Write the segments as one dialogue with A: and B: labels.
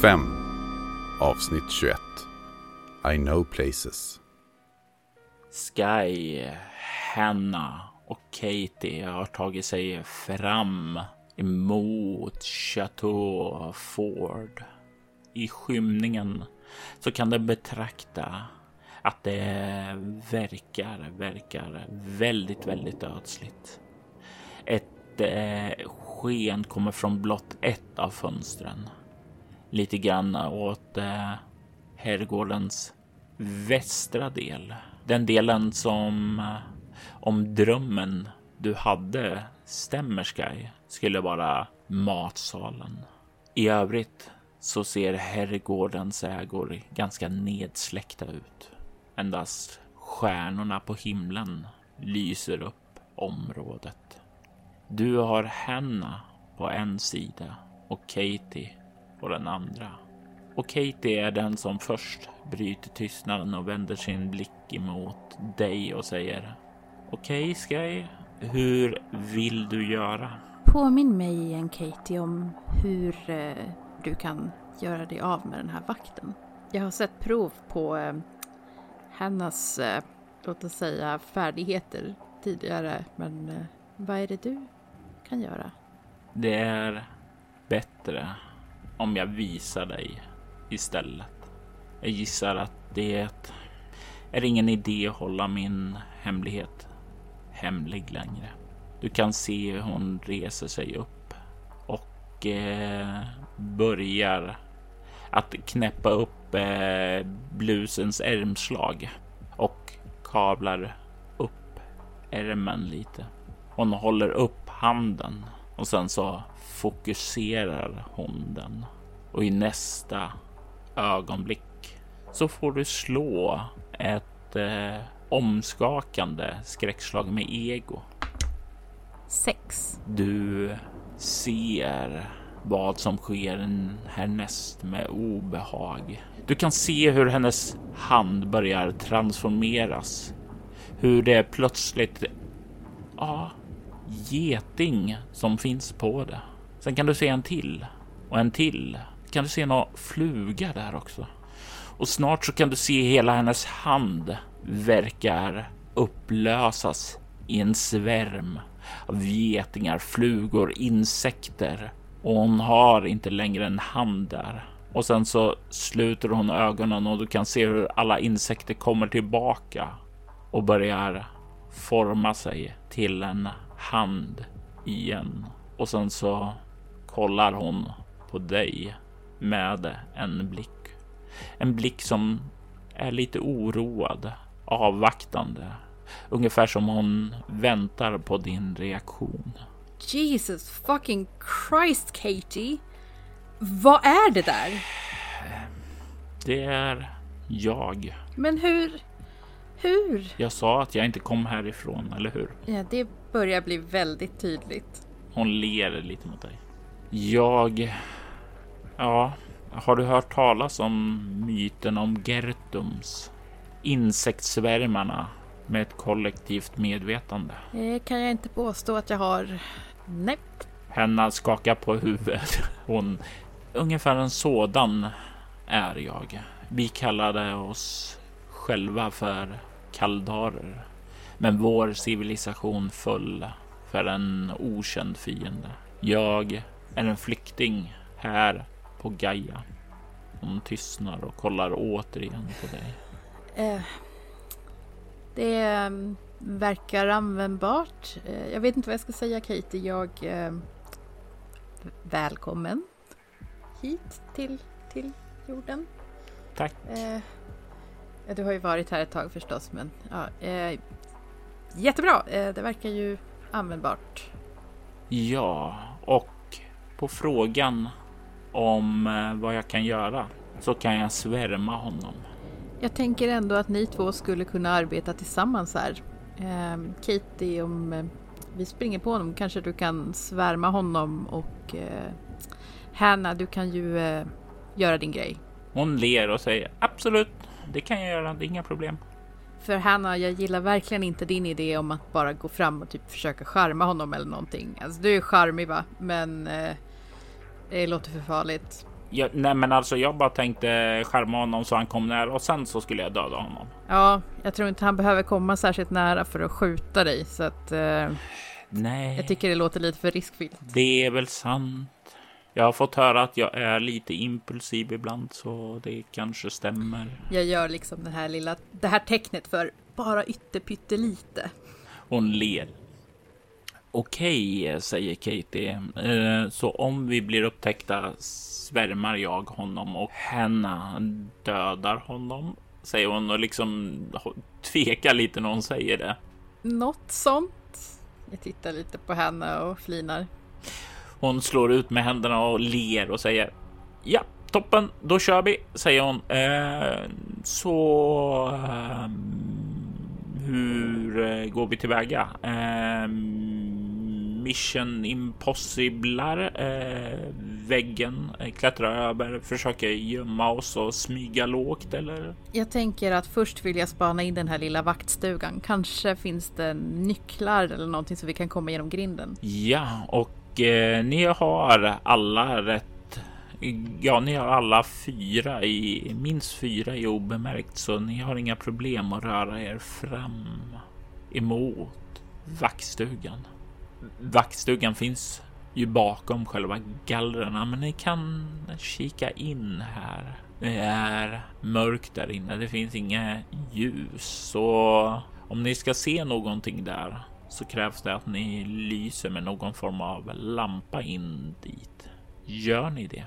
A: 5 Avsnitt 21 I know places
B: Sky, Hanna och Katie har tagit sig fram emot Chateau Ford. I skymningen så kan de betrakta att det verkar, verkar väldigt, väldigt ödsligt. Ett eh, sken kommer från blott ett av fönstren lite grann åt eh, herrgårdens västra del. Den delen som eh, om drömmen du hade stämmer Sky skulle vara matsalen. I övrigt så ser herrgårdens ägor ganska nedsläckta ut. Endast stjärnorna på himlen lyser upp området. Du har Hanna på en sida och Katie på den andra. Och Katie är den som först bryter tystnaden och vänder sin blick emot dig och säger Okej, okay, Sky, hur vill du göra?
C: Påminn mig igen Katie om hur eh, du kan göra dig av med den här vakten. Jag har sett prov på eh, hennes, eh, låt oss säga, färdigheter tidigare, men vad är det du kan göra?
B: Det är bättre om jag visar dig istället. Jag gissar att det är ingen idé att hålla min hemlighet hemlig längre. Du kan se hur hon reser sig upp och eh, börjar att knäppa upp eh, blusens ärmslag och kavlar upp ärmen lite. Hon håller upp handen och sen så fokuserar hon den och i nästa ögonblick så får du slå ett eh, omskakande skräckslag med ego.
C: Sex.
B: Du ser vad som sker härnäst med obehag. Du kan se hur hennes hand börjar transformeras. Hur det plötsligt, ja, geting som finns på det. Sen kan du se en till och en till. Kan du se någon fluga där också? Och snart så kan du se hela hennes hand verkar upplösas i en svärm av getingar, flugor, insekter och hon har inte längre en hand där. Och sen så sluter hon ögonen och du kan se hur alla insekter kommer tillbaka och börjar forma sig till en hand igen. Och sen så kollar hon på dig med en blick. En blick som är lite oroad, avvaktande. Ungefär som hon väntar på din reaktion.
C: Jesus fucking Christ Katie! Vad är det där?
B: Det är jag.
C: Men hur? Hur?
B: Jag sa att jag inte kom härifrån, eller hur?
C: Ja, det börjar bli väldigt tydligt.
B: Hon ler lite mot dig. Jag... Ja, har du hört talas om myten om Gertums? Insektsvärmarna med ett kollektivt medvetande?
C: Det kan jag inte påstå att jag har. Nej.
B: Henna skakar på huvudet. Hon... Ungefär en sådan är jag. Vi kallade oss själva för kaldarer. Men vår civilisation föll för en okänd fiende. Jag är en flykting här på Gaia. Hon tystnar och kollar återigen på dig.
C: Eh, det eh, verkar användbart. Eh, jag vet inte vad jag ska säga Katie. Jag... Eh, välkommen. hit till, till jorden.
B: Tack.
C: Eh, du har ju varit här ett tag förstås, men ja, eh, jättebra. Eh, det verkar ju användbart.
B: Ja, och på frågan om eh, vad jag kan göra så kan jag svärma honom.
C: Jag tänker ändå att ni två skulle kunna arbeta tillsammans här. Eh, Katie, om eh, vi springer på honom kanske du kan svärma honom och Hanna, du kan ju göra din grej.
B: Hon ler och säger absolut, det kan jag göra, det är inga problem.
C: För Hanna, jag gillar verkligen inte din idé om att bara gå fram och typ försöka charma honom eller någonting. Alltså du är charmig va, men eh, det låter för farligt.
B: Ja, nej, men alltså jag bara tänkte skärma honom så han kom nära och sen så skulle jag döda honom.
C: Ja, jag tror inte han behöver komma särskilt nära för att skjuta dig så att eh,
B: Nej,
C: jag tycker det låter lite för riskfyllt.
B: det är väl sant. Jag har fått höra att jag är lite impulsiv ibland, så det kanske stämmer.
C: Jag gör liksom det här lilla, det här tecknet för bara ytterpyttelite.
B: Hon ler. Okej, säger Katie. Eh, Så om vi blir upptäckta svärmar jag honom och Hanna dödar honom, säger hon och liksom tvekar lite när hon säger det.
C: Något sånt. Jag tittar lite på henne och flinar.
B: Hon slår ut med händerna och ler och säger ja, toppen, då kör vi, säger hon. Eh, så ehm, hur eh, går vi tillväga? Eh, mission impossible. Eh, väggen, eh, klättra över, försöka gömma oss och smyga lågt eller?
C: Jag tänker att först vill jag spana in den här lilla vaktstugan. Kanske finns det nycklar eller någonting så vi kan komma genom grinden.
B: Ja, och eh, ni har alla rätt. Ja, ni har alla fyra i minst fyra i obemärkt, så ni har inga problem att röra er fram emot vaktstugan. Vaktstugan finns ju bakom själva gallren. men ni kan kika in här. Det är mörkt där inne. Det finns inga ljus, så om ni ska se någonting där så krävs det att ni lyser med någon form av lampa in dit. Gör ni det?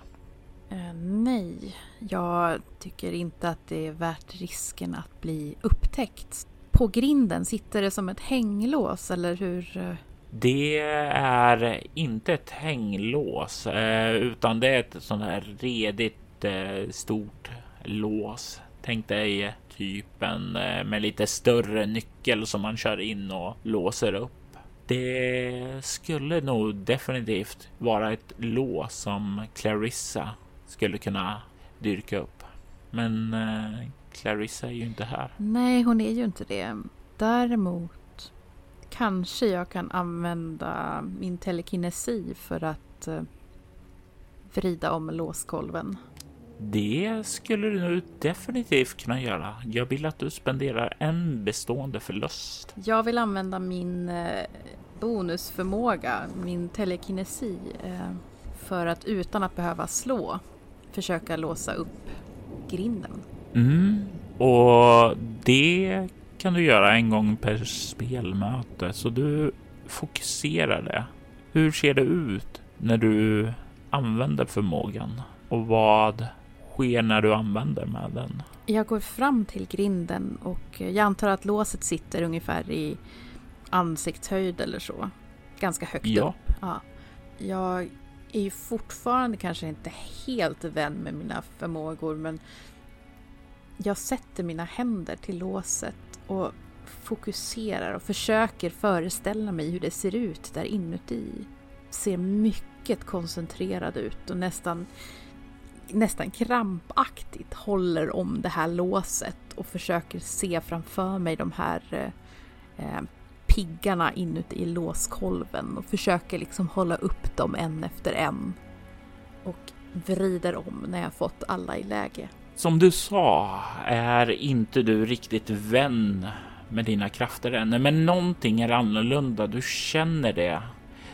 C: Eh, nej, jag tycker inte att det är värt risken att bli upptäckt. På grinden sitter det som ett hänglås eller hur? eh?
B: Det är inte ett hänglås, eh, utan det är ett sånt här redigt stort lås. Tänk dig typen eh, med lite större nyckel som man kör in och låser upp. Det skulle nog definitivt vara ett lås som Clarissa skulle kunna dyrka upp. Men eh, Clarissa är ju inte här.
C: Nej, hon är ju inte det. Däremot kanske jag kan använda min telekinesi för att eh, vrida om låskolven.
B: Det skulle du definitivt kunna göra. Jag vill att du spenderar en bestående förlust.
C: Jag vill använda min eh, bonusförmåga, min telekinesi, eh, för att utan att behöva slå försöka låsa upp grinden.
B: Mm. Och det kan du göra en gång per spelmöte, så du fokuserar det. Hur ser det ut när du använder förmågan och vad sker när du använder med den?
C: Jag går fram till grinden och jag antar att låset sitter ungefär i ansiktshöjd eller så. Ganska högt
B: Ja.
C: upp. Ja. Jag är ju fortfarande kanske inte helt vän med mina förmågor men jag sätter mina händer till låset och fokuserar och försöker föreställa mig hur det ser ut där inuti. Ser mycket koncentrerad ut och nästan nästan krampaktigt håller om det här låset och försöker se framför mig de här eh, eh piggarna inuti i låskolven och försöker liksom hålla upp dem en efter en. Och vrider om när jag fått alla i läge.
B: Som du sa är inte du riktigt vän med dina krafter ännu, men någonting är annorlunda. Du känner det.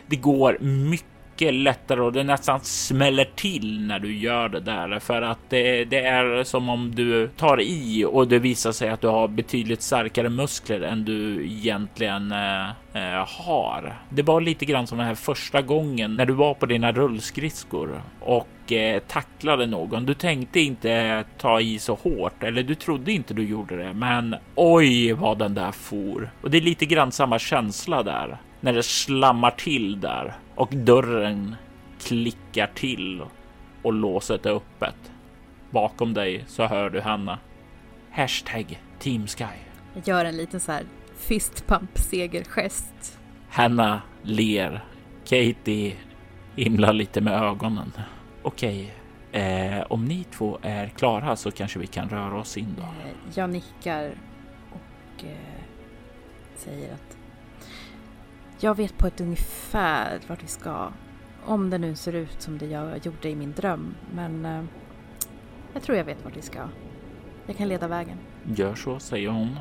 B: Det går mycket mycket lättare och det nästan smäller till när du gör det där för att det, det, är som om du tar i och det visar sig att du har betydligt starkare muskler än du egentligen eh, eh, har. Det var lite grann som den här första gången när du var på dina rullskridskor och eh, tacklade någon. Du tänkte inte ta i så hårt eller du trodde inte du gjorde det, men oj vad den där for. Och det är lite grann samma känsla där när det slammar till där och dörren klickar till och låset är öppet. Bakom dig så hör du Hanna. Hashtag Team Sky.
C: Jag gör en liten så här fistpump segergest.
B: Hanna ler. Katie himlar lite med ögonen. Okej, eh, om ni två är klara så kanske vi kan röra oss in då.
C: Eh, jag nickar och eh, säger att jag vet på ett ungefär vart vi ska. Om det nu ser ut som det jag gjorde i min dröm. Men eh, jag tror jag vet vart vi ska. Jag kan leda vägen.
B: Gör så, säger hon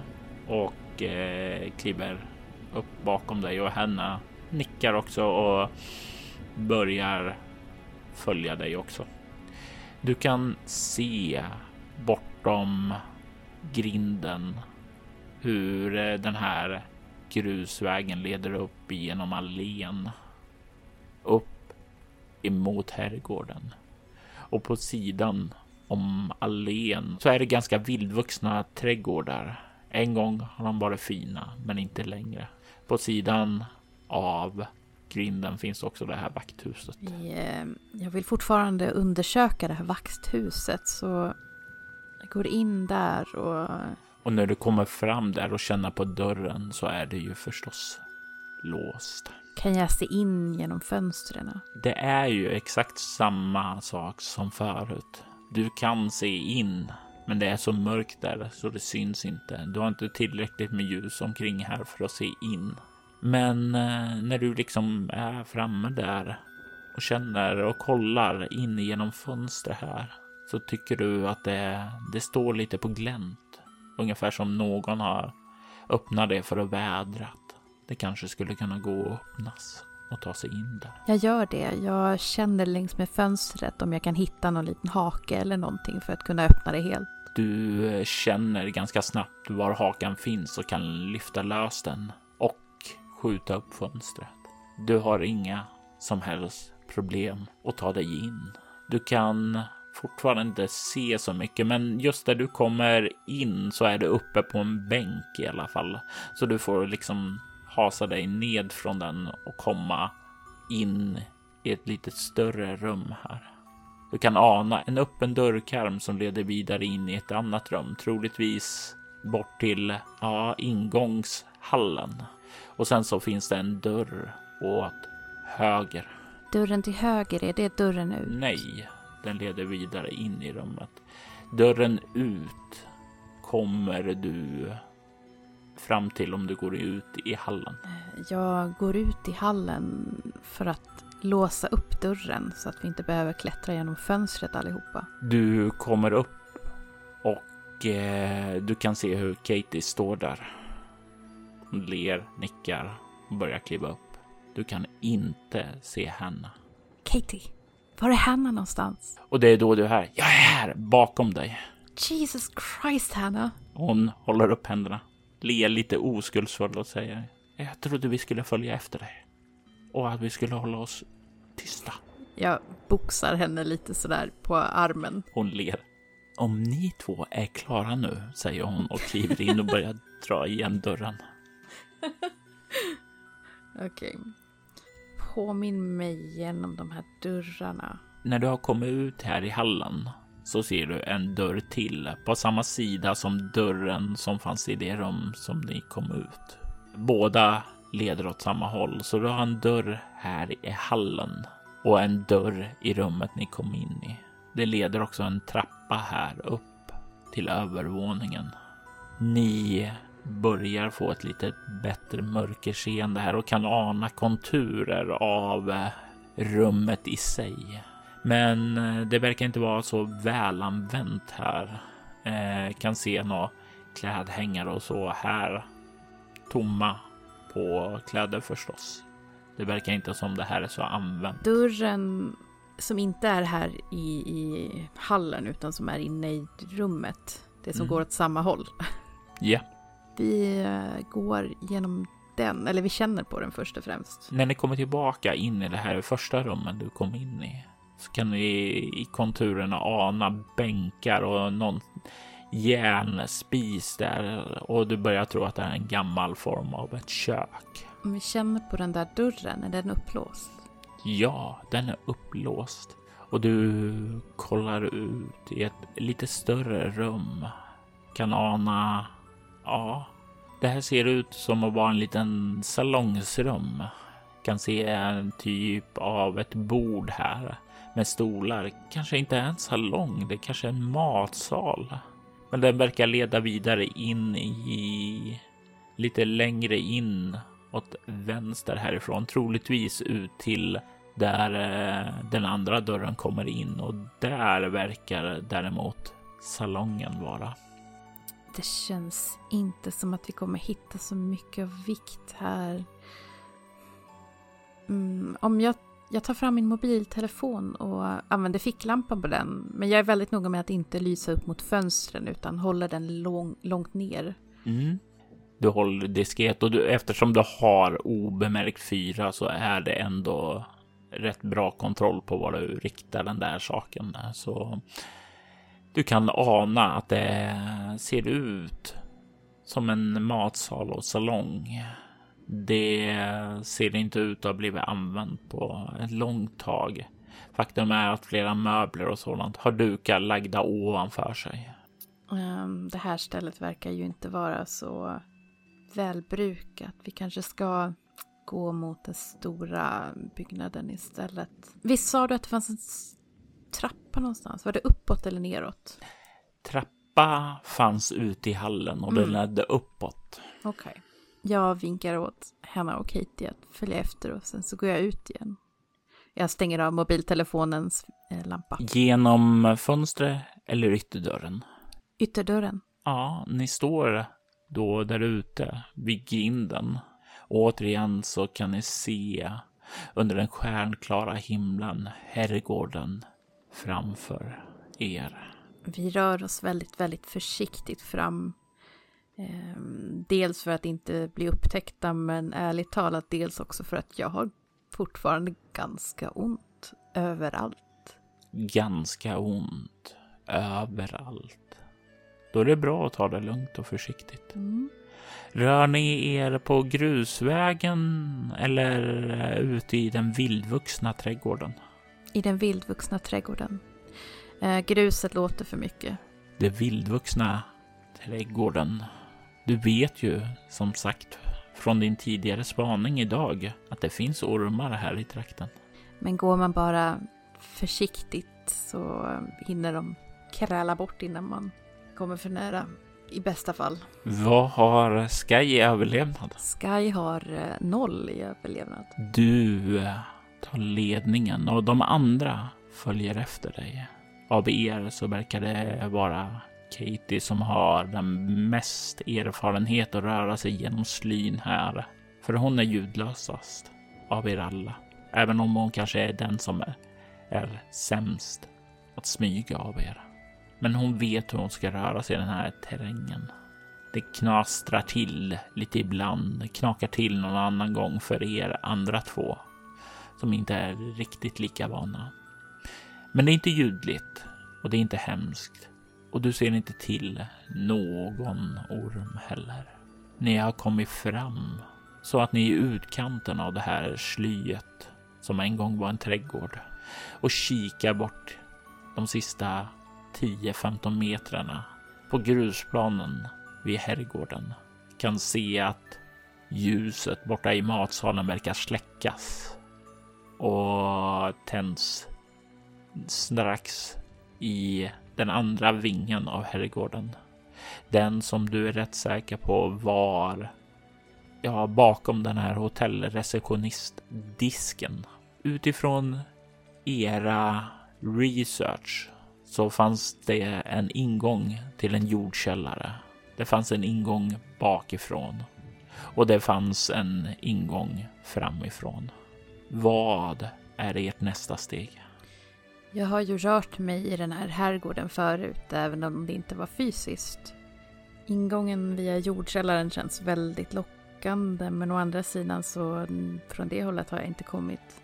B: och eh, kliver upp bakom dig och henne nickar också och börjar följa dig också. Du kan se bortom grinden hur eh, den här grusvägen leder upp genom allén. Upp emot herrgården. Och på sidan om allén så är det ganska vildvuxna trädgårdar. En gång har de varit fina, men inte längre. På sidan av grinden finns också det här vakthuset.
C: Eh, jag vill fortfarande undersöka det här vakthuset så jag går in där och
B: och när du kommer fram där och känner på dörren så är det ju förstås låst.
C: Kan jag se in genom fönstren?
B: Det är ju exakt samma sak som förut. Du kan se in, men det är så mörkt där så det syns inte. Du har inte tillräckligt med ljus omkring här för att se in. Men eh, när du liksom är framme där och känner och kollar in genom fönstret här så tycker du att det, det står lite på glänt Ungefär som någon har öppnat det för att vädra det kanske skulle kunna gå att öppnas och ta sig in där.
C: Jag gör det. Jag känner längs med fönstret om jag kan hitta någon liten hake eller någonting för att kunna öppna det helt.
B: Du känner ganska snabbt var hakan finns och kan lyfta lös den och skjuta upp fönstret. Du har inga som helst problem att ta dig in. Du kan fortfarande inte se så mycket, men just där du kommer in så är du uppe på en bänk i alla fall. Så du får liksom hasa dig ned från den och komma in i ett lite större rum här. Du kan ana en öppen dörrkarm som leder vidare in i ett annat rum, troligtvis bort till ja, ingångshallen. Och sen så finns det en dörr åt höger.
C: Dörren till höger, är det dörren ut?
B: Nej, den leder vidare in i rummet. Dörren ut kommer du fram till om du går ut i hallen.
C: Jag går ut i hallen för att låsa upp dörren så att vi inte behöver klättra genom fönstret allihopa.
B: Du kommer upp och eh, du kan se hur Katie står där. Hon ler, nickar och börjar kliva upp. Du kan inte se henne.
C: Katie! Var är Hanna någonstans?
B: Och det är då du är här. Jag är här bakom dig.
C: Jesus Christ, Hanna.
B: Hon håller upp händerna, ler lite oskuldsfull och säger. Jag trodde vi skulle följa efter dig. Och att vi skulle hålla oss tysta.
C: Jag boxar henne lite sådär på armen.
B: Hon ler. Om ni två är klara nu, säger hon och kliver in och börjar dra igen dörren.
C: Okej. Okay påminn mig genom de här dörrarna.
B: När du har kommit ut här i hallen så ser du en dörr till på samma sida som dörren som fanns i det rum som ni kom ut. Båda leder åt samma håll, så du har en dörr här i hallen och en dörr i rummet ni kom in i. Det leder också en trappa här upp till övervåningen. Ni börjar få ett lite bättre mörkerseende här och kan ana konturer av eh, rummet i sig. Men eh, det verkar inte vara så välanvänt här. Eh, kan se några klädhängare och så här. Tomma på kläder förstås. Det verkar inte som det här är så använt.
C: Dörren som inte är här i, i hallen utan som är inne i rummet. Det som
B: Mm.
C: går åt samma håll.
B: Ja,
C: Vi eh, går genom den, eller vi känner på den först och främst.
B: när ni kommer tillbaka in i det här första rummet du kom in i så kan ni i konturerna ana bänkar och någon järnspis där och du börjar tro att det är en gammal form av ett kök.
C: Om vi känner på den där dörren, är den upplåst?
B: Ja, den är upplåst och du kollar ut i ett lite större rum. Kan ana, ja, det här ser ut som att vara en liten salongsrum. Kan se en typ av ett bord här med stolar. Kanske inte en salong, det kanske är en matsal. Men den verkar leda vidare in i lite längre in åt vänster härifrån, troligtvis ut till där eh, den andra dörren kommer in och där verkar däremot salongen vara.
C: Det känns inte som att vi kommer hitta så mycket av vikt här. Mm, om jag, jag tar fram min mobiltelefon och använder ficklampan på den. Men jag är väldigt noga med att inte lysa upp mot fönstren utan håller den lång, långt ner.
B: Mm. Du håller diskret och du, eftersom du har obemärkt fyra så är det ändå rätt bra kontroll på var du riktar den där saken. Så du kan ana att det ser ut som en matsal och salong. Det ser inte ut att ha blivit använt på ett långt tag. Faktum är att flera möbler och sådant har dukar lagda ovanför sig.
C: Ehm, det här stället verkar ju inte vara så välbrukat. Vi kanske ska gå mot den stora byggnaden istället. Visst sa du att det fanns en trappa någonstans? Var det uppåt eller neråt?
B: Trappa fanns ute i hallen och den
C: Mm.
B: ledde uppåt.
C: Okej. Jag vinkar åt Hanna och Katie att följa efter och sen så går jag ut igen. Jag stänger av mobiltelefonens eh, lampa.
B: Genom fönstret eller ytterdörren.
C: Ytterdörren.
B: Ja, ni står då där ute vid grinden. Och återigen så kan ni se under den stjärnklara himlen herrgården framför er.
C: Vi rör oss väldigt, väldigt försiktigt fram. Ehm, dels för att inte bli upptäckta, men ärligt talat dels också för att jag har fortfarande ganska ont överallt.
B: Ganska ont överallt. Då är det bra att ta det lugnt och försiktigt.
C: Mm.
B: Rör ni er på grusvägen eller ute i den vildvuxna trädgården?
C: I den vildvuxna trädgården. Eh, gruset låter för mycket.
B: Den vildvuxna trädgården. Du vet ju som sagt från din tidigare spaning idag att det finns ormar här i trakten.
C: Men går man bara försiktigt så eh, hinner de kräla bort innan man kommer för nära. I bästa fall.
B: Vad har Sky i överlevnad?
C: Sky har eh, noll i överlevnad.
B: Du Ta tar ledningen och de andra följer efter dig. Av er så verkar det vara Katie som har den mest erfarenhet att röra sig genom slyn här. För hon är ljudlösast av er alla. Även om hon kanske är den som är, är sämst att smyga av er. Men hon vet hur hon ska röra sig i den här terrängen. Det knastrar till lite ibland, det knakar till någon annan gång för er andra två som inte är riktigt lika vana. Men det är inte ljudligt och det är inte hemskt och du ser inte till någon orm heller. Ni har kommit fram så att ni är i utkanten av det här slyet som en gång var en trädgård och kikar bort de sista 10-15 metrarna på grusplanen vid herrgården kan se att ljuset borta i matsalen verkar släckas och tänds strax i den andra vingen av herrgården. Den som du är rätt säker på var ja, bakom den här hotellreceptionistdisken. Utifrån era research så fanns det en ingång till en jordkällare. Det fanns en ingång bakifrån och det fanns en ingång framifrån. Vad är ert nästa steg?
C: Jag har ju rört mig i den här herrgården förut, även om det inte var fysiskt. Ingången via jordkällaren känns väldigt lockande, men å andra sidan så från det hållet har jag inte kommit.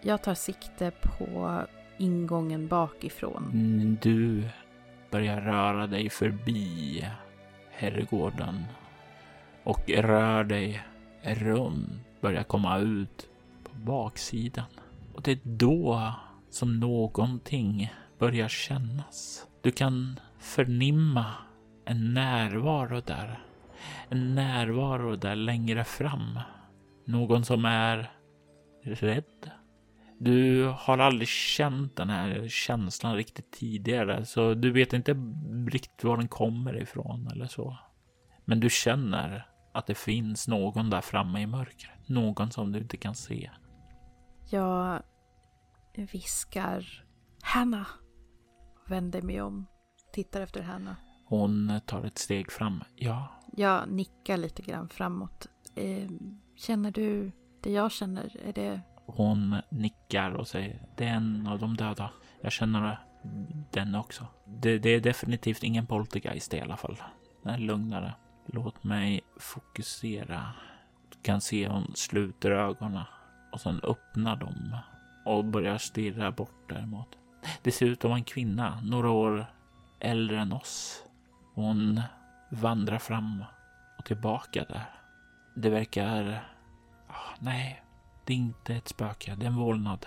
C: Jag tar sikte på ingången bakifrån.
B: Mm, Du börjar röra dig förbi herrgården och rör dig runt, börjar komma ut på baksidan. Och det är då som någonting börjar kännas. Du kan förnimma en närvaro där. En närvaro där längre fram. Någon som är rädd. Du har aldrig känt den här känslan riktigt tidigare, så du vet inte riktigt var den kommer ifrån eller så. Men du känner att det finns någon där framme i mörkret. Någon som du inte kan se.
C: Jag viskar Hanna. Vänder mig om, tittar efter Hanna.
B: Hon tar ett steg fram. Ja,
C: Jag nickar lite grann framåt. Eh, känner du det jag känner? Är det...
B: hon nickar och säger det är en av de döda. Jag känner den också. Det, det är definitivt ingen poltergeist i alla fall. Den är lugnare. Låt mig fokusera. Du kan se hon sluter ögonen och sen öppnar dem och börjar stirra bort däremot. Det ser ut att vara en kvinna, några år äldre än oss. Hon vandrar fram och tillbaka där. Det verkar... Oh, nej, det är inte ett spöke. Det är en vålnad.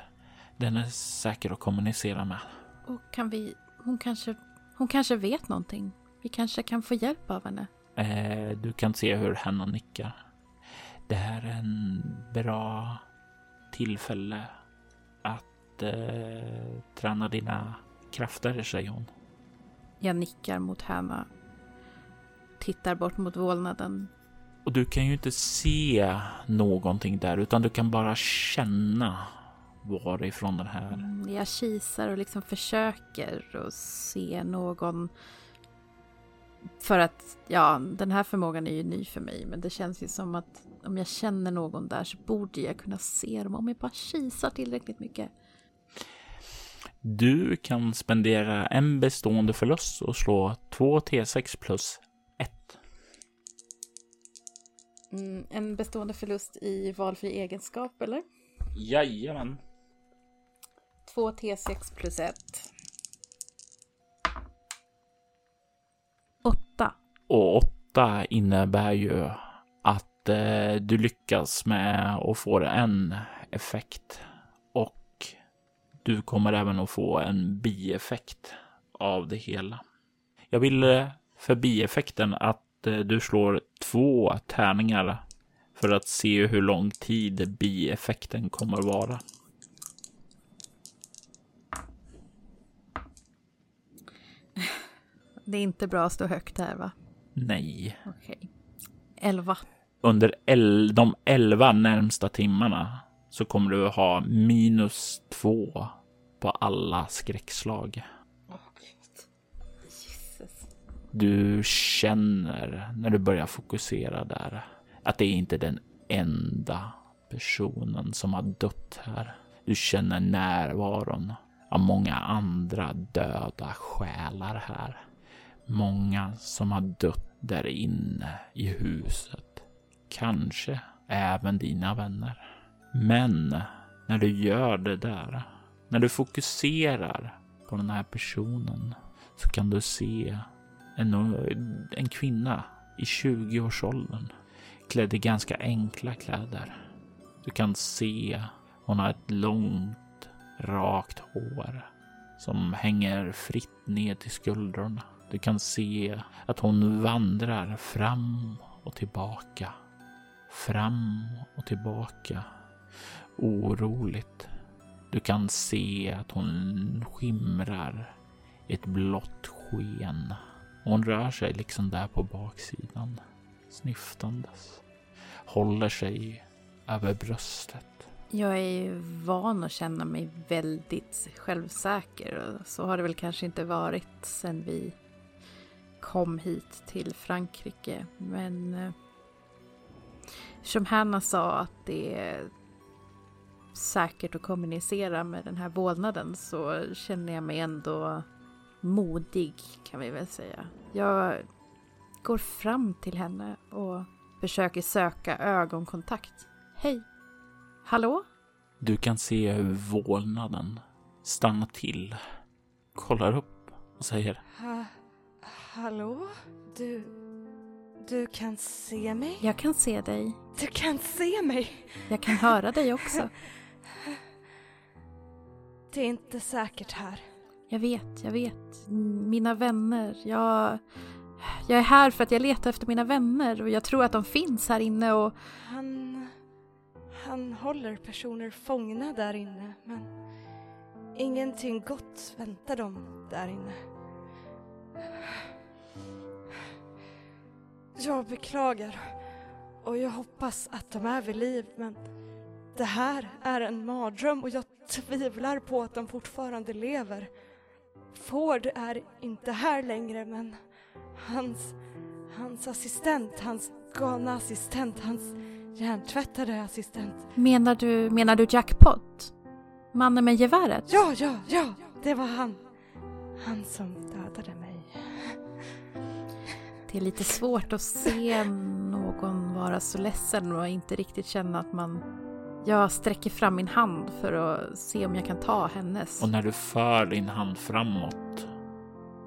B: Den är säker att kommunicera med.
C: Och kan vi... Hon kanske... Hon kanske vet någonting. Vi kanske kan få hjälp av henne.
B: Eh, du kan se hur Hanna nickar. Det här är en bra tillfälle att eh, träna dina krafter, säger hon.
C: Jag nickar mot Hanna. Tittar bort mot vålnaden.
B: Och du kan ju inte se någonting där, utan du kan bara känna varifrån den här...
C: Mm, Jag kisar och liksom försöker att se någon. För att, ja, den här förmågan är ju ny för mig. Men det känns ju som att om jag känner någon där så borde jag kunna se dem. Om jag bara kisar tillräckligt mycket.
B: Du kan spendera en bestående förlust och slå 2 T6 plus 1.
C: Mm, en bestående förlust i valfri egenskap, eller?
B: Jajamän.
C: 2 T6 plus 1.
B: Och 8 innebär ju att eh, du lyckas med att få en effekt. Och du kommer även att få en bieffekt av det hela. Jag vill eh, för bieffekten att eh, du slår två tärningar för att se hur lång tid bieffekten kommer vara.
C: Det är inte bra att stå högt här, va?
B: Nej.
C: Okej. 11.
B: under el de 11 närmsta timmarna så kommer du ha minus två på alla skräckslag.
C: Jesus.
B: Du känner när du börjar fokusera där att det är inte den enda personen som har dött här. Du känner närvaron av många andra döda själar här. Många som har dött där inne i huset. Kanske även dina vänner. Men när du gör det där, när du fokuserar på den här personen så kan du se en, en kvinna i 20-årsåldern klädd i ganska enkla kläder. Du kan se hon har ett långt, rakt hår som hänger fritt ner till skuldrorna. Du kan se att hon vandrar fram och tillbaka. Fram och tillbaka. Oroligt. Du kan se att hon skimrar i ett blått sken. Hon rör sig liksom där på baksidan. Snyftandes. Håller sig över bröstet.
C: Jag är ju van att känna mig väldigt självsäker. och Så har det väl kanske inte varit sen vi kom hit till Frankrike. Men eh, som Hanna sa att det säkert att kommunicera med den här vålnaden så känner jag mig ändå modig kan vi väl säga. Jag går fram till henne och försöker söka ögonkontakt. Hej! Hallå?
B: Du kan se hur vålnaden stannar till, kollar upp och säger
D: Ha, hallå? Du, du kan se mig?
C: Jag kan se dig.
D: Du kan se mig?
C: Jag kan höra dig också.
D: Det är inte säkert här.
C: Jag vet, jag vet. Mina vänner. Jag, jag är här för att jag letar efter mina vänner och jag tror att de finns här inne och
D: Han, han håller personer fångna där inne, men ingenting gott väntar dem där inne. Jag beklagar och jag hoppas att de är vid liv, men det här är en mardröm och jag tvivlar på att de fortfarande lever. Ford är inte här längre, men hans, hans assistent, hans galna assistent, hans hjärntvättade assistent.
C: Menar du, menar du Jackpot? Mannen med geväret?
D: Ja, ja, ja, det var han. Han som dödade mig.
C: Det är lite svårt att se någon vara så ledsen och inte riktigt känna att man... Jag sträcker fram min hand för att se om jag kan ta hennes.
B: Och när du för din hand framåt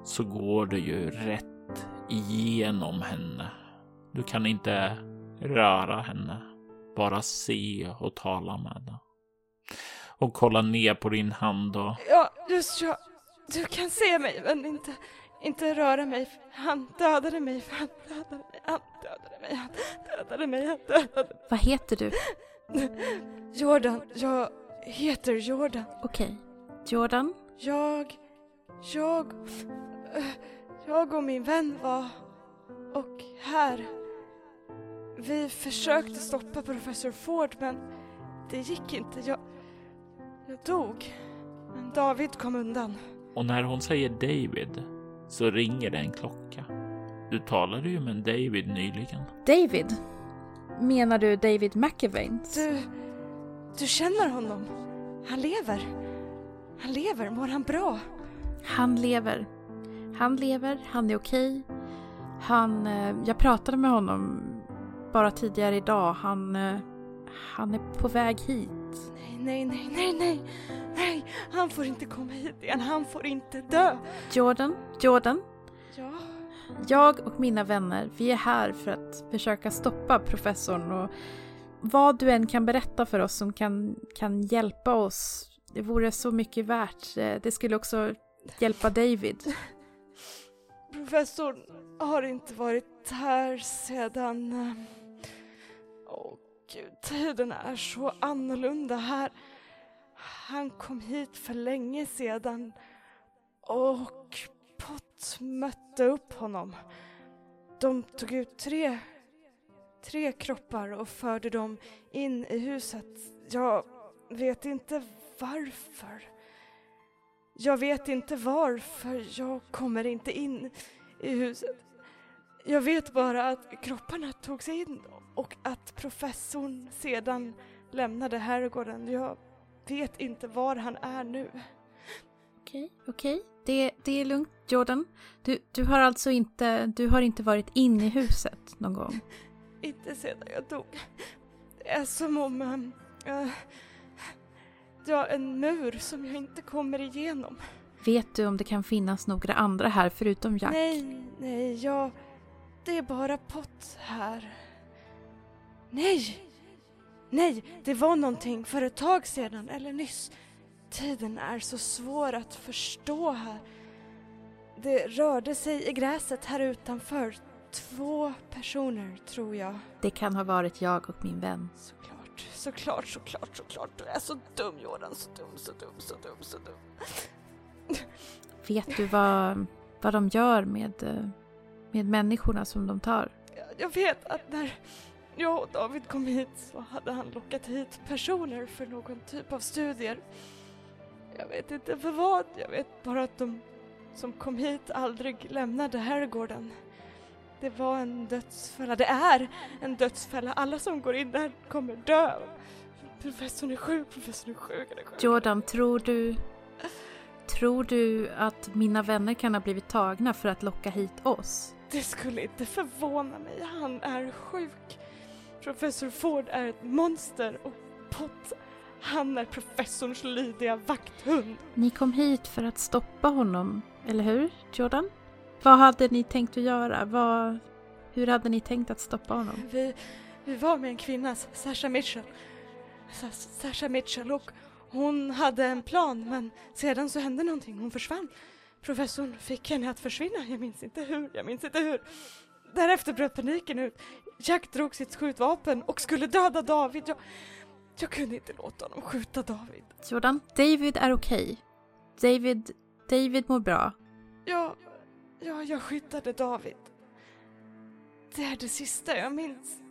B: så går du ju rätt igenom henne. Du kan inte röra henne, bara se och tala med henne. Och kolla ner på din hand och
D: Ja, just ja. Du kan se mig, men inte, inte röra mig. Han dödade mig, han dödade mig, han dödade mig, han dödade mig, han dödade mig.
C: Vad heter du?
D: Jordan, jag heter Jordan.
C: Okej. Jordan?
D: Jag, jag, jag och min vän var, och här. Vi försökte stoppa professor Ford men det gick inte. Jag, jag dog. Men David kom undan.
B: Och när hon säger David så ringer det en klocka. Du talade ju med en David nyligen.
C: David? Menar du David McEvains?
D: Du, du känner honom? Han lever. Han lever. Mår han bra?
C: Han lever. Han lever, han är okej. Han... eh, Jag pratade med honom bara tidigare idag. Han... eh, Han är på väg hit.
D: Nej, nej, nej, nej, nej. Han får inte komma hit igen. Han får inte dö.
C: Jordan? Jordan?
D: Ja,
C: Jag och mina vänner, vi är här för att försöka stoppa professorn och vad du än kan berätta för oss som kan, kan hjälpa oss, det vore så mycket värt. Eh, Det skulle också hjälpa David.
D: professorn har inte varit här sedan... eh, Åh gud, tiden är så annorlunda här. Han kom hit för länge sedan och Pott mötte upp honom. De tog ut tre, tre kroppar och förde dem in i huset. Jag vet inte varför. Jag vet inte varför jag kommer inte in i huset. Jag vet bara att kropparna togs in och att professorn sedan lämnade herrgården. Jag vet inte var han är nu.
C: Okej, okej. Det, det är lugnt, Jordan. Du, du har alltså inte, du har inte varit inne i huset någon gång?
D: Inte sedan jag dog. Det är som om... Um, uh, ja, en mur som jag inte kommer igenom.
C: Vet du om det kan finnas några andra här förutom Jack?
D: Nej, nej, jag... Det är bara Pott här. Nej! Nej, det var någonting för ett tag sedan, eller nyss. Tiden är så svår att förstå här. Det rörde sig i gräset här utanför. Två personer, tror jag.
C: Det kan ha varit jag och min vän.
D: Såklart, såklart, såklart, såklart. Du är så dum Jordan, så dum, så dum, så dum, så dum.
C: Vet du vad, vad de gör med, eh, med människorna som de tar?
D: Jag- Jag vet att när jag och David kom hit så hade han lockat hit personer för någon typ av studier. Jag vet inte för vad, jag vet bara att de som kom hit aldrig lämnade herrgården. Det var en dödsfälla, det är en dödsfälla. Alla som går in där kommer dö. Professorn är sjuk, professorn är sjuk, är sjuk.
C: Jordan, tror du... Tror du att mina vänner kan ha blivit tagna för att locka hit oss?
D: Det skulle inte förvåna mig, han är sjuk. Professor Ford är ett monster och Pott, han är professorns lydiga vakthund.
C: Ni kom hit för att stoppa honom, eller hur, Jordan? Vad hade ni tänkt att göra? Vad, hur hade ni tänkt att stoppa honom?
D: Vi, vi var med en kvinna, Sasha Mitchell. Sa- Sasha Mitchell och hon hade en plan men sedan så hände någonting, hon försvann. Professorn fick henne att försvinna, jag minns inte hur, jag minns inte hur. Därefter bröt paniken ut. Jack drog sitt skjutvapen och skulle döda David. Jag, jag kunde inte låta honom skjuta David.
C: Jordan, David är okej. David, David mår bra.
D: Ja, ja, jag skyddade David. Det är det sista jag minns.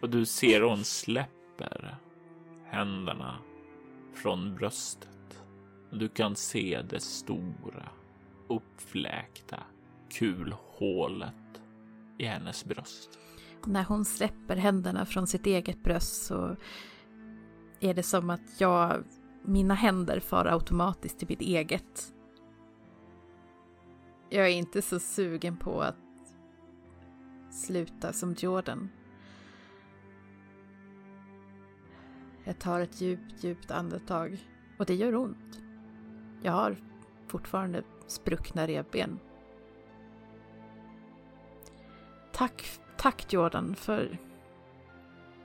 B: Och du ser hon släpper händerna från bröstet. Du kan se det stora uppfläkta kulhålet i hennes bröst.
C: När hon släpper händerna från sitt eget bröst så är det som att jag, mina händer far automatiskt till mitt eget. Jag är inte så sugen på att sluta som Jordan. Jag tar ett djupt, djupt andetag och det gör ont. Jag har fortfarande spruckna revben. Tack, tack Jordan för,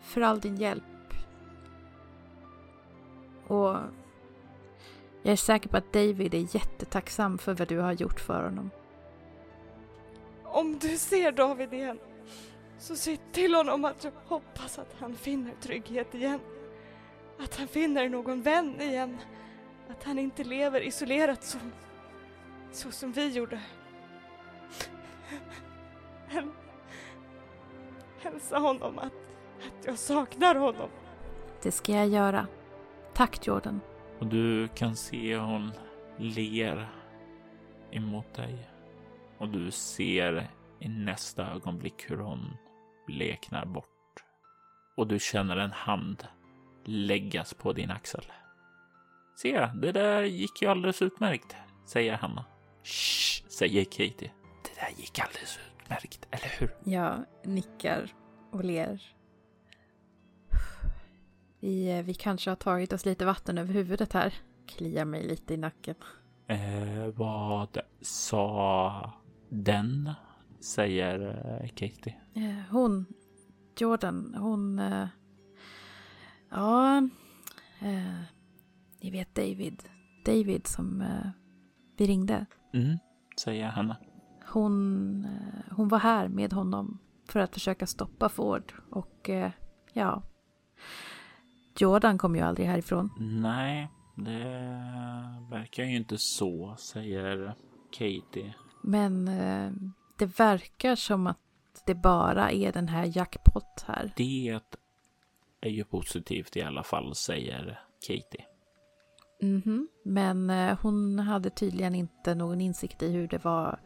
C: för all din hjälp. Och jag är säker på att David är jättetacksam för vad du har gjort för honom.
D: Om du ser David igen så säg till honom att jag hoppas att han finner trygghet igen. Att han finner någon vän igen. Att han inte lever isolerat som, så som vi gjorde. Häl- Hälsa honom att, att jag saknar honom.
C: Det ska jag göra. Tack Jordan.
B: Och du kan se hon ler emot dig. Och du ser i nästa ögonblick hur hon bleknar bort. Och du känner en hand läggas på din axel. Se, det där gick ju alldeles utmärkt, säger Hanna. Shh, säger Katie. Det där gick alldeles utmärkt, eller hur?
C: Jag nickar och ler. Vi, eh, vi kanske har tagit oss lite vatten över huvudet här. Kliar mig lite i nacken.
B: Eh, vad sa den? Säger eh, Katie.
C: Eh, Hon, Jordan, hon... eh, Ja, eh, ni vet David. David som vi ringde.
B: Mm, säger Hanna.
C: Hon, eh, hon var här med honom för att försöka stoppa Ford. Och eh, ja, Jordan kom ju aldrig härifrån.
B: Nej, det verkar ju inte så, säger Katie.
C: Men eh, det verkar som att det bara är den här jackpot här.
B: Det är ju positivt i alla fall, säger Katie.
C: Mhm. Men eh, hon hade tydligen inte någon insikt i hur det var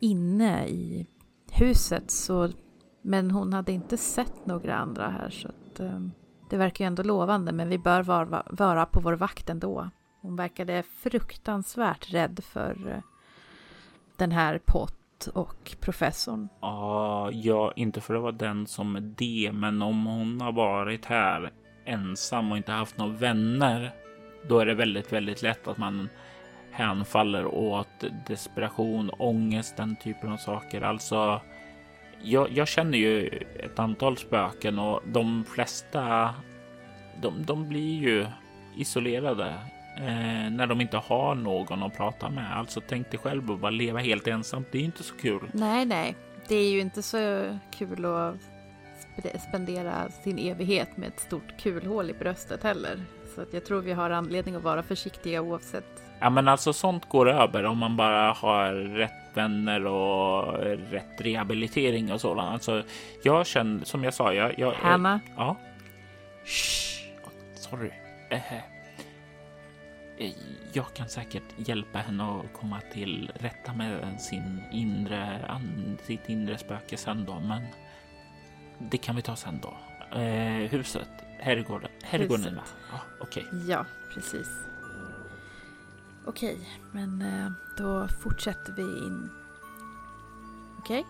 C: inne i huset. Så, men hon hade inte sett några andra här. Så att, eh, det verkar ju ändå lovande. Men vi bör vara, vara på vår vakt ändå. Hon verkade fruktansvärt rädd för eh, den här Pott och professorn.
B: Ah, ja, inte för att vara den som är det, men om hon har varit här ensam och inte haft några vänner, då är det väldigt, väldigt lätt att man hänfaller åt desperation, ångest, den typen av saker. Alltså, jag, jag känner ju ett antal spöken och de flesta, de, de blir ju isolerade eh, när de inte har någon att prata med. Alltså tänk dig själv att bara leva helt ensamt. Det är inte så kul.
C: Nej, nej. Det är ju inte så kul att spendera sin evighet med ett stort kulhål i bröstet heller. Så att jag tror vi har anledning att vara försiktiga oavsett.
B: Ja, men alltså sånt går över om man bara har rätt vänner och rätt rehabilitering och sådant. Alltså, jag känner som jag sa, jag... jag
C: Hanna,
B: Ja. Shh. Sorry. Eh, eh, Jag kan säkert hjälpa henne att komma till rätta med sin inre, sitt inre spöke sen då, men det kan vi ta sen då. Eh, huset, herrgården, va? Ja, Okej.
C: Ja, precis. Okej, men eh, då fortsätter vi in. Okej?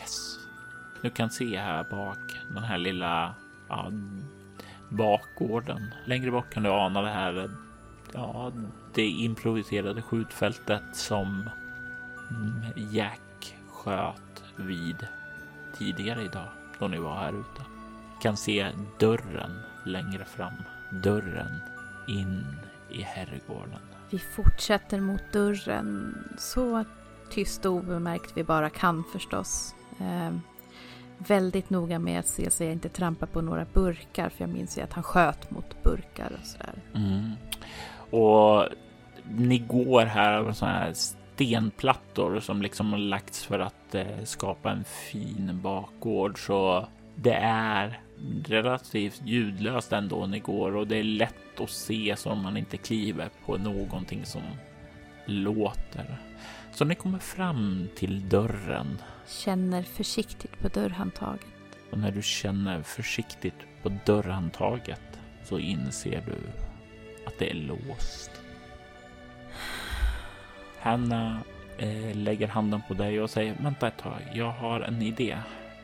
B: Yes. Du kan se här bak den här lilla ja, bakgården. Längre bort kan du ana det här. Ja, det improviserade skjutfältet som Jack sköt vid tidigare idag då ni var här ute. Kan se dörren längre fram. Dörren in i herrgården.
C: Vi fortsätter mot dörren så tyst och obemärkt vi bara kan förstås. Eh, väldigt noga med att se så jag inte trampar på några burkar för jag minns ju att han sköt mot burkar och sådär.
B: Mm. Och ni går här över sådana här stenplattor som liksom har lagts för att eh, skapa en fin bakgård. Så det är relativt ljudlöst ändå ni går och det är lätt att se så om man inte kliver på någonting som låter. Så ni kommer fram till dörren
C: Känner försiktigt på dörrhandtaget.
B: och när du känner försiktigt på dörrhandtaget så inser du att det är låst. Hanna eh, lägger handen på dig och säger vänta ett tag, jag har en idé.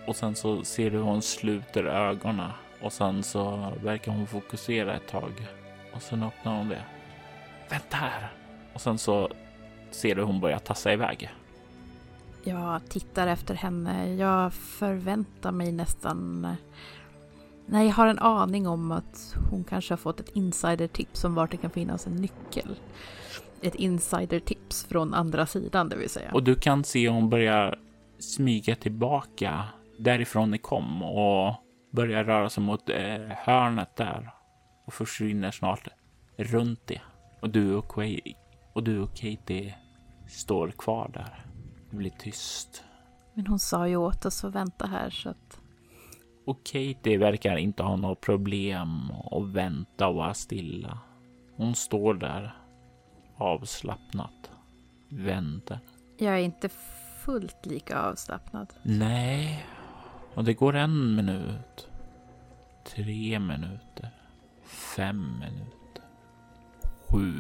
B: Och sen så ser du hur hon sluter ögonen och sen så verkar hon fokusera ett tag och sen öppnar hon det. Vänta här! Och sen så ser du hon börja tassa iväg.
C: Jag tittar efter henne. Jag förväntar mig nästan... Nej, jag har en aning om att hon kanske har fått ett insidertips om vart det kan finnas en nyckel. Ett insidertips från andra sidan, det vill säga.
B: Och du kan se hon börjar smyga tillbaka därifrån ni kom och börjar röra sig mot eh, hörnet där och försvinner snart runt det. Och du och, Quay, och du och Katie står kvar där. Det blir tyst.
C: Men hon sa ju åt oss att vänta här så att...
B: Och Katie verkar inte ha något problem att vänta och vara stilla. Hon står där avslappnat, väntar.
C: Jag är inte fullt lika avslappnad.
B: Nej, och det går en minut, tre minuter, fem minuter, sju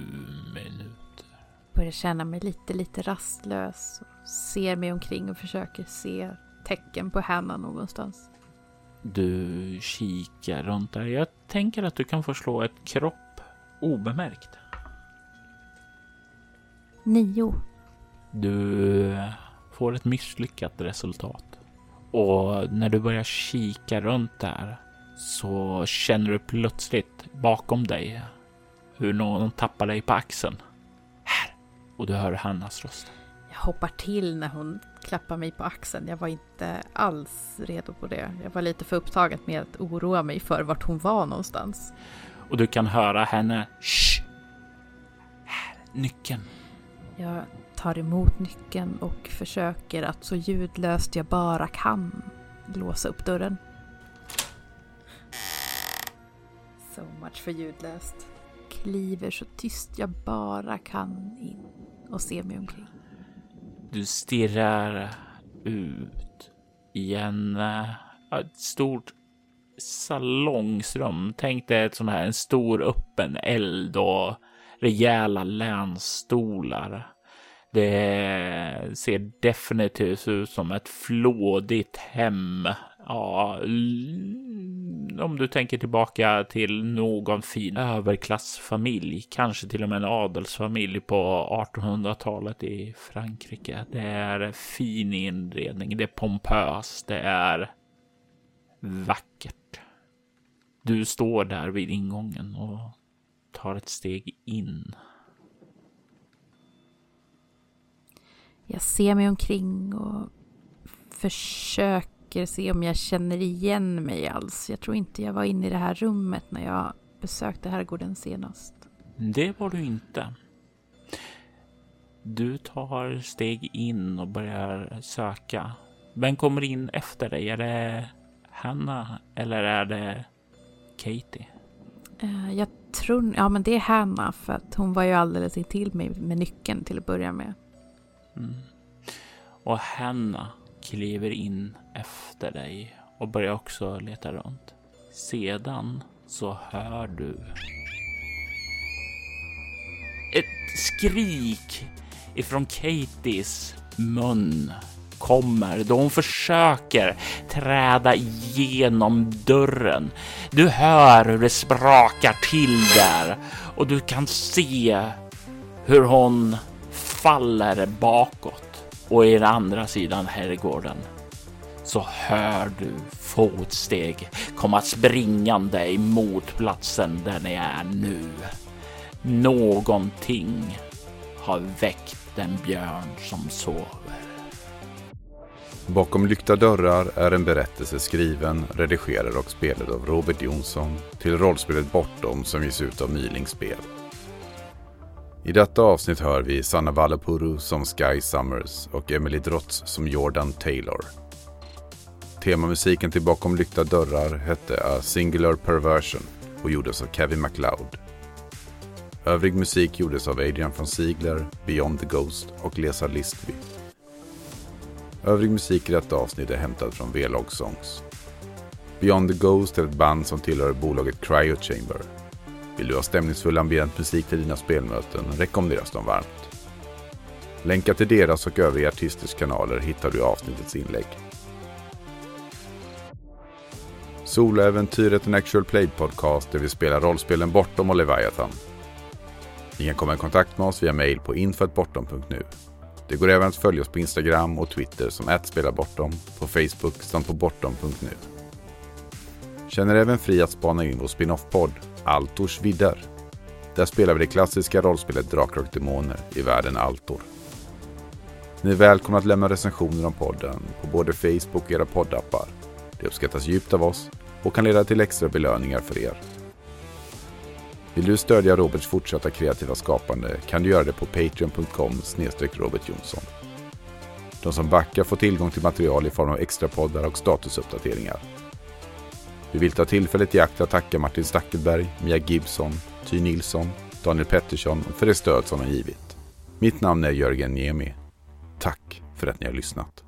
B: minuter.
C: Börjar känna mig lite, lite rastlös. Ser mig omkring och försöker se tecken på Hanna någonstans.
B: Du kikar runt där. Jag tänker att du kan få slå ett kropp obemärkt.
C: Nio.
B: Du får ett misslyckat resultat. Och när du börjar kika runt där så känner du plötsligt bakom dig hur någon tappar dig på axeln. Här! Och du hör Hannas röst.
C: Jag hoppar till när hon klappar mig på axeln. Jag var inte alls redo på det. Jag var lite för upptagen med att oroa mig för vart hon var någonstans.
B: Och du kan höra henne. Shh! Här, nyckeln.
C: Jag tar emot nyckeln och försöker att så ljudlöst jag bara kan låsa upp dörren. So much för ljudlöst. Kliver så tyst jag bara kan in och ser mig omkring.
B: Du stirrar ut i en, ett stort salongsrum. Tänk dig ett sån här, en stor öppen eld och rejäla länsstolar. Det ser definitivt ut som ett flådigt hem. Ja, om du tänker tillbaka till någon fin överklassfamilj, kanske till och med en adelsfamilj på 1800-talet i Frankrike. Det är fin inredning, det är pompöst, det är vackert. Du står där vid ingången och tar ett steg in.
C: Jag ser mig omkring och försöker se om jag känner igen mig alls. Jag tror inte jag var inne i det här rummet när jag besökte herrgården senast.
B: Det var du inte. Du tar steg in och börjar söka. Vem kommer in efter dig? Är det Hanna eller är det Katie?
C: Eh, Jag tror, ja men det är Hanna för att hon var ju alldeles intill mig med nyckeln till att börja med.
B: Mm. Och Hanna kliver in efter dig och börjar också leta runt. Sedan så hör du ett skrik ifrån Katies mun kommer då hon försöker träda igenom dörren. Du hör hur det sprakar till där och du kan se hur hon faller bakåt och i den andra sidan herrgården så hör du fotsteg komma springande emot platsen där ni är nu. Någonting har väckt den björn som sover.
A: Bakom lyckta dörrar är en berättelse skriven, redigerad och spelad av Robert Jonsson till rollspelet Bortom som ges ut av Myling spel. I detta avsnitt hör vi Sanna Vallapuru som Sky Summers och Emily Drotz som Jordan Taylor. Temamusiken till Bakom lyckta dörrar hette A Singular Perversion och gjordes av Kevin MacLeod. Övrig musik gjordes av Adrian von Ziegler, Beyond the Ghost och Lesa Listby. Övrig musik i detta avsnitt är hämtad från V-Log Songs. Beyond the Ghost är ett band som tillhör bolaget Cryo Chamber. Vill du ha stämningsfull ambient musik till dina spelmöten rekommenderas de varmt. Länkar till deras och övriga artisters kanaler hittar du i avsnittets inlägg. Soloäventyret en actual play podcast där vi spelar rollspelen Bortom och Leviathan. Ni kan komma i kontakt med oss via mail på infatbortom.nu. Det går även att följa oss på Instagram och Twitter som @spelarbortom, på Facebook samt på bortom.nu. Känner även fri att spana in vår spin-off-podd Altors vidder. Där spelar vi det klassiska rollspelet Drakar och Demoner i världen Altor. Ni är välkomna att lämna recensioner om podden på både Facebook och era poddappar. Det uppskattas djupt av oss och kan leda till extra belöningar för er. Vill du stödja Roberts fortsatta kreativa skapande kan du göra det på patreon.com robertjonsson. De som backar får tillgång till material i form av extra poddar och statusuppdateringar. Vi vill ta tillfället i akt att tacka Martin Stackelberg, Mia Gibson, Ty Nilsson, Daniel Pettersson för det stöd som de givit. Mitt namn är Jörgen Niemi. Tack för att ni har lyssnat.